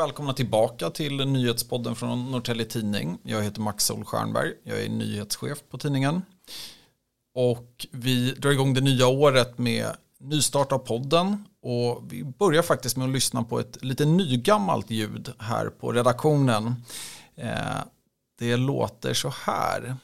välkomna tillbaka till nyhetspodden från Norrtälje Tidning. Jag heter Max Solstjernberg, jag är nyhetschef på tidningen. Och vi drar igång det nya året med nystart av podden och vi börjar faktiskt med att lyssna på ett lite nygammalt ljud här på redaktionen. Eh, det låter så här.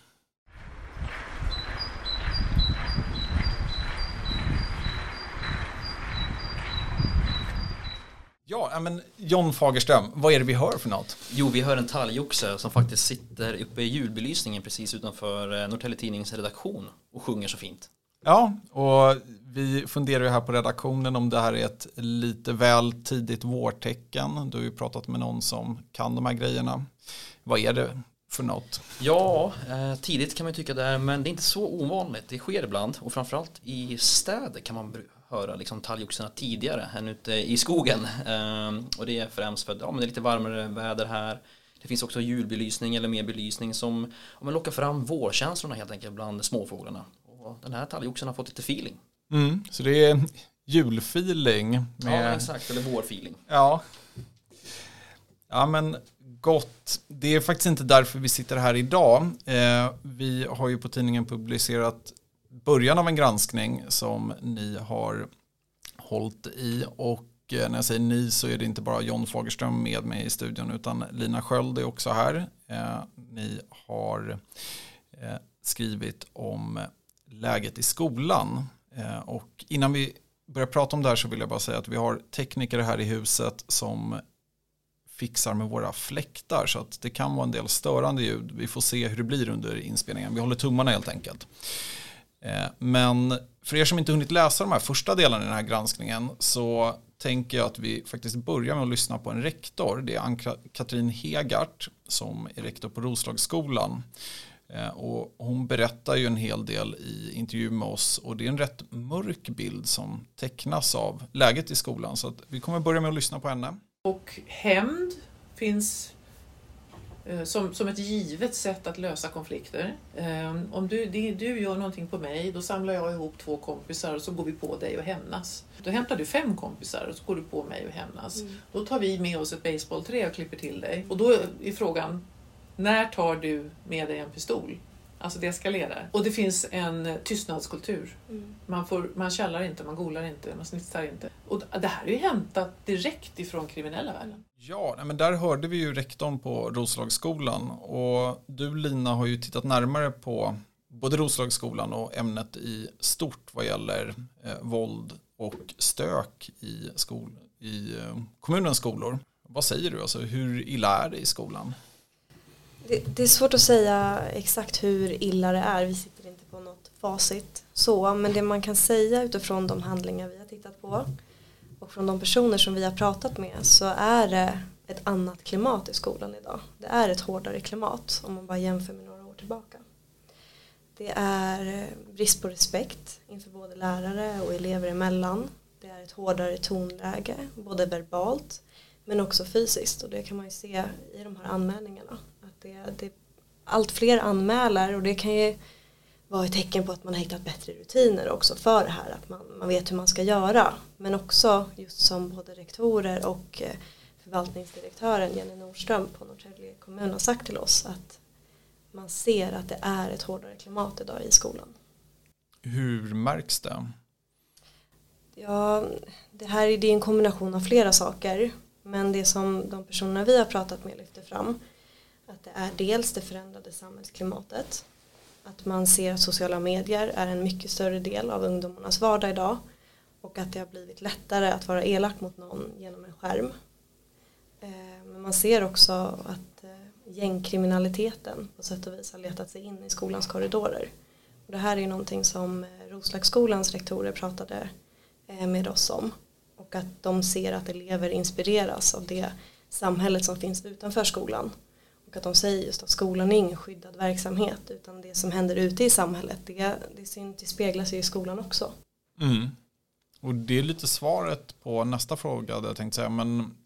Ja, men John Fagerström, vad är det vi hör för något? Jo, vi hör en talgoxe som faktiskt sitter uppe i julbelysningen precis utanför eh, Norrtälje Tidnings redaktion och sjunger så fint. Ja, och vi funderar ju här på redaktionen om det här är ett lite väl tidigt vårtecken. Du har ju pratat med någon som kan de här grejerna. Vad är det för något? Ja, eh, tidigt kan man tycka det är, men det är inte så ovanligt. Det sker ibland och framförallt i städer kan man höra liksom talgoxarna tidigare än ute i skogen. Eh, och det är främst för att ja, men det är lite varmare väder här. Det finns också julbelysning eller mer belysning som ja, lockar fram vårkänslorna helt enkelt bland småfåglarna. Och den här talgoxen har fått lite feeling. Mm, så det är julfeeling. Med... Ja, exakt, eller vårfeeling. Ja. Ja, men gott. Det är faktiskt inte därför vi sitter här idag. Eh, vi har ju på tidningen publicerat början av en granskning som ni har hållit i och eh, när jag säger ni så är det inte bara John Fagerström med mig i studion utan Lina Sköld är också här. Eh, ni har eh, skrivit om läget i skolan och innan vi börjar prata om det här så vill jag bara säga att vi har tekniker här i huset som fixar med våra fläktar så att det kan vara en del störande ljud. Vi får se hur det blir under inspelningen. Vi håller tummarna helt enkelt. Eh, men för er som inte hunnit läsa de här första delarna i den här granskningen så tänker jag att vi faktiskt börjar med att lyssna på en rektor. Det är Ann-Katrin Hegart som är rektor på Roslagsskolan. Eh, och hon berättar ju en hel del i intervju med oss och det är en rätt mörk bild som tecknas av läget i skolan. Så vi kommer börja med att lyssna på henne. Och hämnd finns som, som ett givet sätt att lösa konflikter. Eh, om du, du gör någonting på mig, då samlar jag ihop två kompisar och så går vi på dig och hämnas. Då hämtar du fem kompisar och så går du på mig och hämnas. Mm. Då tar vi med oss ett baseballträ och klipper till dig. Och då är frågan, när tar du med dig en pistol? Alltså det eskalerar. Och det finns en tystnadskultur. Mm. Man, får, man källar inte, man golar inte, man snittar inte. Och det här är ju hämtat direkt ifrån kriminella världen. Ja, men där hörde vi ju rektorn på Roslagsskolan och du Lina har ju tittat närmare på både Roslagsskolan och ämnet i stort vad gäller eh, våld och stök i, skol, i eh, kommunens skolor. Vad säger du, alltså, hur illa är det i skolan? Det, det, är svårt att säga exakt hur illa det är. Vi sitter inte på något facit så. Men det man kan säga utifrån de handlingar vi har tittat på och från de personer som vi har pratat med så är det ett annat klimat i skolan idag. Det är ett hårdare klimat om man bara jämför med några år tillbaka. Det är eh, brist på respekt inför både lärare och elever emellan. Det är ett hårdare tonläge, både verbalt men också fysiskt och det kan man ju se i de här anmälningarna det, det, allt fler anmäler och det kan ju vara ett tecken på att man har hittat bättre rutiner också för det här. Att man, man vet hur man ska göra. Men också just som både rektorer och eh, förvaltningsdirektören Jenny Nordström på Norrtälje kommun har sagt till oss att man ser att det är ett hårdare klimat idag i skolan. Hur märks det? Ja, det här är en kombination av flera saker. Men det som de personerna vi har pratat med lyfter fram att det är dels det förändrade samhällsklimatet. Att man ser att sociala medier är en mycket större del av ungdomarnas vardag idag. Och att det har blivit lättare att vara elak mot någon genom en skärm. Eh, men man ser också att eh, gängkriminaliteten på sätt och vis har letat sig in i skolans korridorer. Och det här är någonting som eh, Roslagsskolans rektorer pratade med oss om. Och att de ser att elever inspireras av det samhället som finns utanför skolan att de säger just att skolan är ingen skyddad verksamhet utan det som händer ute i samhället det, det, sig i skolan också. Mm. Och det är lite svaret på nästa fråga där jag tänkte säga men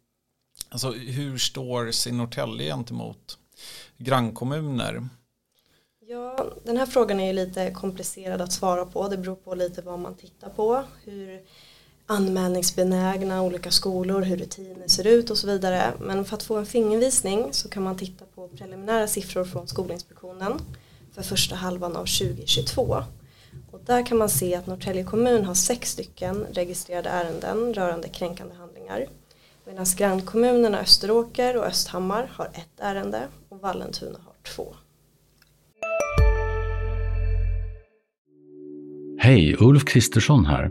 alltså, hur står Norrtälje gentemot grannkommuner? Ja, den här frågan är ju lite komplicerad att svara på. Det beror på lite vad man tittar på. Hur anmälningsbenägna olika skolor, hur rutiner ser ut och så vidare. Men för att få en fingervisning så kan man titta på preliminära siffror från Skolinspektionen för första halvan av 2022. Och där kan man se att Norrtälje kommun har sex stycken registrerade ärenden rörande kränkande handlingar. Medan grannkommunerna Österåker och Östhammar har ett ärende och Vallentuna har två. Hej, Ulf Kristersson här.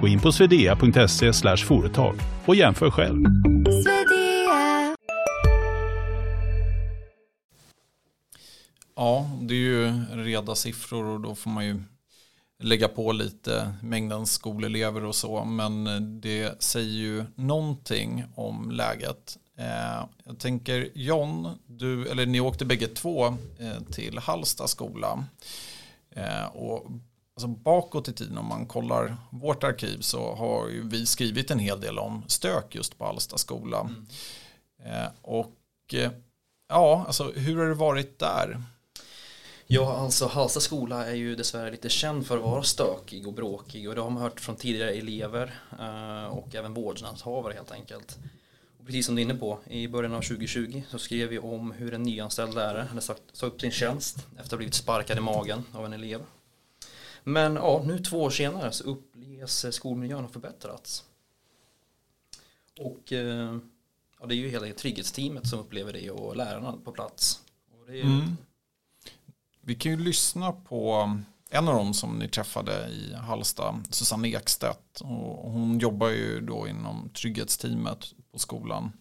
Gå in på swedea.se företag och jämför själv. Ja, det är ju reda siffror och då får man ju lägga på lite mängden skolelever och så. Men det säger ju någonting om läget. Eh, jag tänker John, du, eller ni åkte bägge två eh, till Hallsta skola. Eh, och alltså bakåt i tiden om man kollar vårt arkiv så har ju vi skrivit en hel del om stök just på Alsta skola. Mm. Eh, och eh, ja, alltså hur har det varit där? Ja, alltså Halsta skola är ju dessvärre lite känd för att vara stökig och bråkig och det har man hört från tidigare elever eh, och även vårdnadshavare helt enkelt. Och precis som du är inne på, i början av 2020 så skrev vi om hur en nyanställd lärare hade sagt, sagt upp sin tjänst efter att ha blivit sparkad i magen av en elev. Men ja, nu två år senare så uppges eh, skolmiljön ha förbättrats. Och eh, ja, det är ju hela trygghetsteamet som upplever det och lärarna på plats. Är... Mm. Vi kan ju lyssna på eh, en av dem som ni träffade i Halsta, Susanne Ekstedt. Och hon jobbar ju då inom trygghetsteamet på skolan.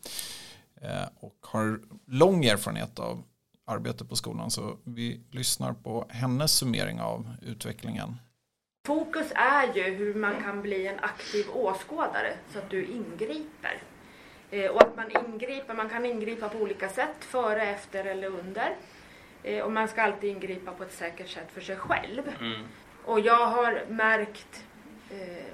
Och har lång erfarenhet av arbete på skolan. Så vi lyssnar på hennes summering av utvecklingen. Fokus är ju hur man kan bli en aktiv åskådare så att du ingriper. Eh, och att man ingriper, man kan ingripa på olika sätt, före, efter eller under. Eh, och man ska alltid ingripa på ett säkert sätt för sig själv. Mm. Och jag har märkt eh,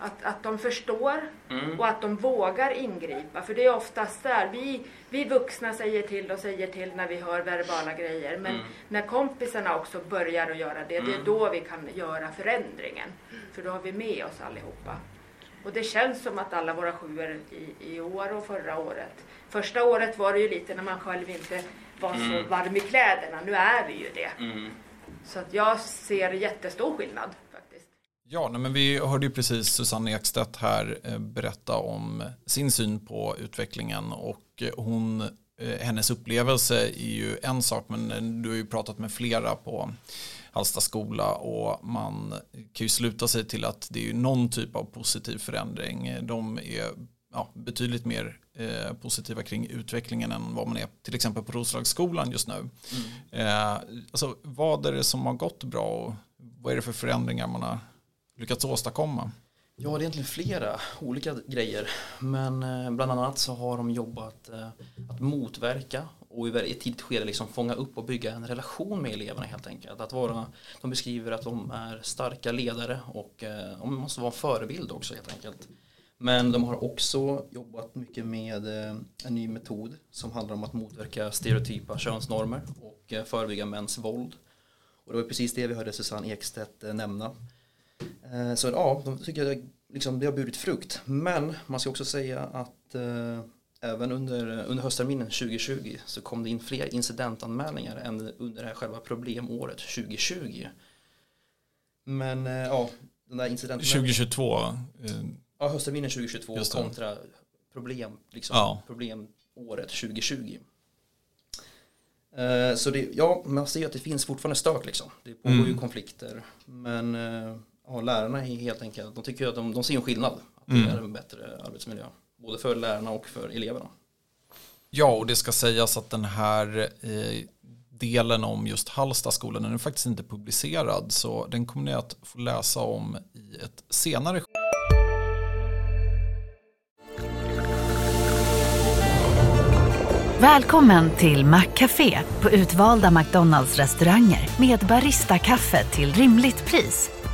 att, att de förstår mm. och att de vågar ingripa. För det är oftast där, vi, vi vuxna säger till och säger till när vi hör verbala grejer. Men mm. när kompisarna också börjar att göra det, det är mm. då vi kan göra förändringen. För då har vi med oss allihopa. Och det känns som att alla våra sjuor i, i år och förra året. Första året var det ju lite när man själv inte var så mm. varm i kläderna. Nu är vi ju det. Mm. Så att jag ser jättestor skillnad. Ja, men vi hörde ju precis Susanne Ekstedt här eh, berätta om sin syn på utvecklingen och eh, hon, eh, hennes upplevelse är ju en sak men du har ju pratat med flera på Hallsta skola och man kan ju sluta sig till att det är någon typ av positiv förändring. De är ja, betydligt mer eh, positiva kring utvecklingen än vad man är till exempel på Roslagsskolan just nu. Mm. Eh, alltså, vad är det som har gått bra och vad är det för förändringar man har lyckats åstadkomma? Ja, det är egentligen flera olika grejer. Men eh, bland annat så har de jobbat eh, att motverka och i ett tidigt skede liksom fånga upp och bygga en relation med eleverna helt enkelt. Att vara, de beskriver att de är starka ledare och eh, de måste vara en förebild också helt enkelt. Men de har också jobbat mycket med en ny metod som handlar om att motverka stereotypa könsnormer och förebygga mäns våld. Och det var precis det vi hörde Susanne Ekstedt nämna. Eh, så ja, de tycker jag liksom, det har burit frukt. Men man ska också säga att eh, även under, under höstterminen 2020 så kom det in fler incidentanmälningar än under det här själva problemåret 2020. Men eh, ja, den där incidenten. 2022? Eh, ja, höstterminen 2022 kontra problem, liksom, ja. problemåret 2020. Eh, så det, ja, man ser att det finns fortfarande stök liksom. Det pågår mm. ju konflikter. Men ja, lärarna är helt enkelt, de tycker att de, de ser en skillnad. Att det mm. är en bättre arbetsmiljö, både för lärarna och för eleverna. Ja, och det ska sägas att den här eh, delen om just Hallstaskolan den är faktiskt inte publicerad så den kommer ni att få läsa om i ett senare Välkommen till Maccafé på utvalda McDonalds restauranger med Baristakaffe till rimligt pris.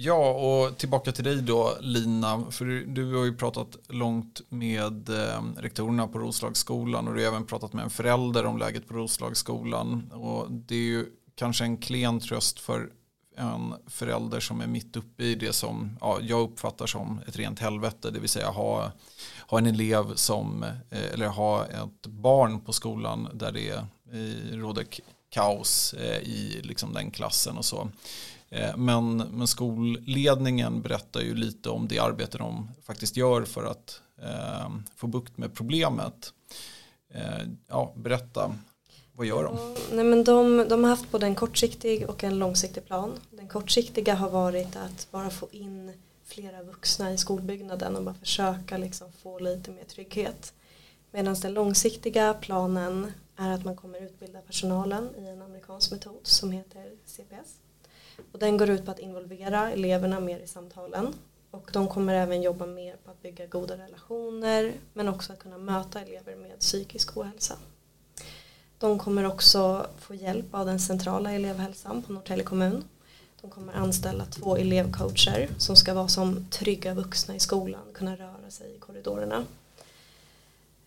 Ja, och tillbaka till dig då Lina, för du, du har ju pratat långt med eh, rektorerna på Roslagsskolan och du har även pratat med en förälder om läget på Roslagsskolan. Och det är ju kanske en klen tröst för en förälder som är mitt uppe i det som ja, jag uppfattar som ett rent helvete, det vill säga ha, ha en elev som, eh, eller ha ett barn på skolan där det eh, råder kaos eh, i liksom den klassen och så. Eh, men, men skolledningen berättar ju lite om det arbete de faktiskt gör för att eh, få bukt med problemet. Eh, ja, berätta, vad gör de? Ja, Nej, men de, de har haft både en kortsiktig och en långsiktig plan. Den kortsiktiga har varit att bara få in flera vuxna i skolbyggnaden och bara försöka liksom få lite mer trygghet. Medan den långsiktiga planen är att man kommer utbilda personalen i en amerikansk metod som heter CPS. Och den går ut på att involvera eleverna mer i samtalen. Och de kommer även jobba mer på att bygga goda relationer men också att kunna möta elever med psykisk ohälsa. De kommer också få hjälp av den centrala elevhälsan på Norrtälje kommun. De kommer anställa två elevcoacher som ska vara som trygga vuxna i skolan, kunna röra sig i korridorerna.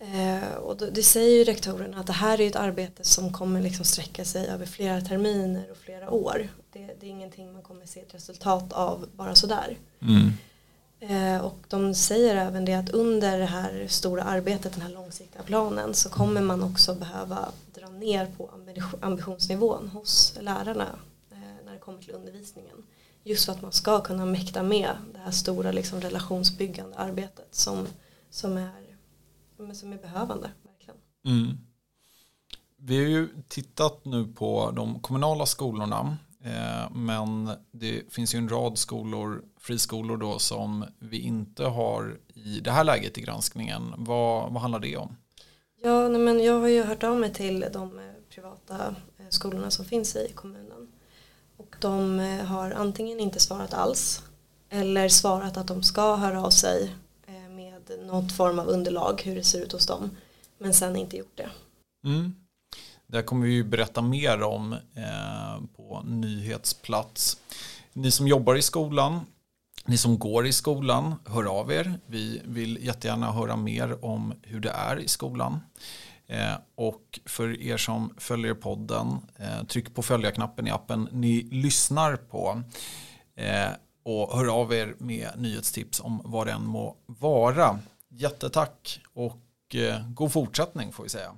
Eh, och då, det säger ju rektorerna att det här är ett arbete som kommer liksom sträcka sig över flera terminer och flera år. Det, det är ingenting man kommer se ett resultat av bara sådär. Eh, och de säger även det att under det här stora arbetet, den här långsiktiga planen, så kommer man också behöva dra ner på ambi- ambitionsnivån hos lärarna eh, när det kommer till undervisningen. Just för att man ska kunna mäkta med det här stora liksom, relationsbyggande arbetet som, som, är, men som är behövande. Verkligen. Mm. Vi har ju tittat nu på de kommunala skolorna eh, men det finns ju en rad skolor, friskolor då som vi inte har i det här läget i granskningen. Vad, vad handlar det om? Ja, nej, men jag har ju hört av mig till de eh, privata eh, skolorna som finns i kommunen. Och de har antingen inte svarat alls eller svarat att de ska höra av sig något form av underlag hur det ser ut hos dem. Men sen inte gjort det. Mm. Det kommer vi ju berätta mer om eh, på nyhetsplats. Ni som jobbar i skolan, ni som går i skolan, hör av er. Vi vill jättegärna höra mer om hur det är i skolan. Eh, och för er som följer podden, eh, tryck på följa-knappen i appen ni lyssnar på. Eh, och hör av er med nyhetstips om vad det än må vara. Jättetack och eh, god fortsättning får vi säga.